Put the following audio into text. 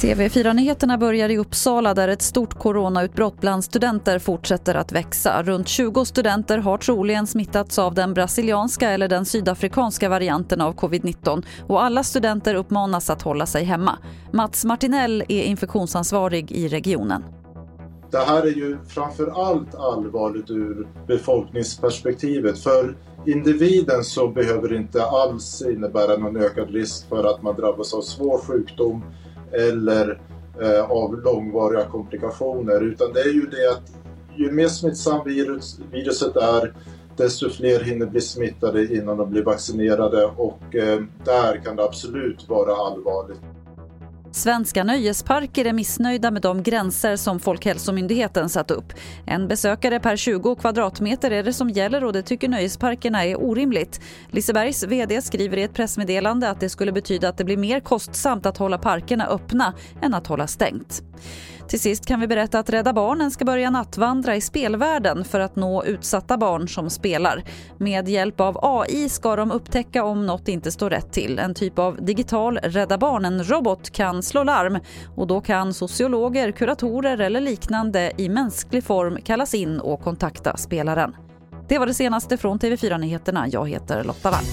TV4-nyheterna börjar i Uppsala där ett stort coronautbrott bland studenter fortsätter att växa. Runt 20 studenter har troligen smittats av den brasilianska eller den sydafrikanska varianten av covid-19 och alla studenter uppmanas att hålla sig hemma. Mats Martinell är infektionsansvarig i regionen. Det här är ju framför allt allvarligt ur befolkningsperspektivet. För individen så behöver det inte alls innebära någon ökad risk för att man drabbas av svår sjukdom eller eh, av långvariga komplikationer. Utan det är ju det att ju mer smittsam virus, viruset är desto fler hinner bli smittade innan de blir vaccinerade och eh, där kan det absolut vara allvarligt. Svenska nöjesparker är missnöjda med de gränser som Folkhälsomyndigheten satt upp. En besökare per 20 kvadratmeter är det som gäller och det tycker nöjesparkerna är orimligt. Lisebergs vd skriver i ett pressmeddelande att det skulle betyda att det blir mer kostsamt att hålla parkerna öppna än att hålla stängt. Till sist kan vi berätta att Rädda Barnen ska börja nattvandra i spelvärlden för att nå utsatta barn som spelar. Med hjälp av AI ska de upptäcka om något inte står rätt till. En typ av digital Rädda Barnen-robot kan slå larm och då kan sociologer, kuratorer eller liknande i mänsklig form kallas in och kontakta spelaren. Det var det senaste från TV4 Nyheterna. Jag heter Lotta Wall.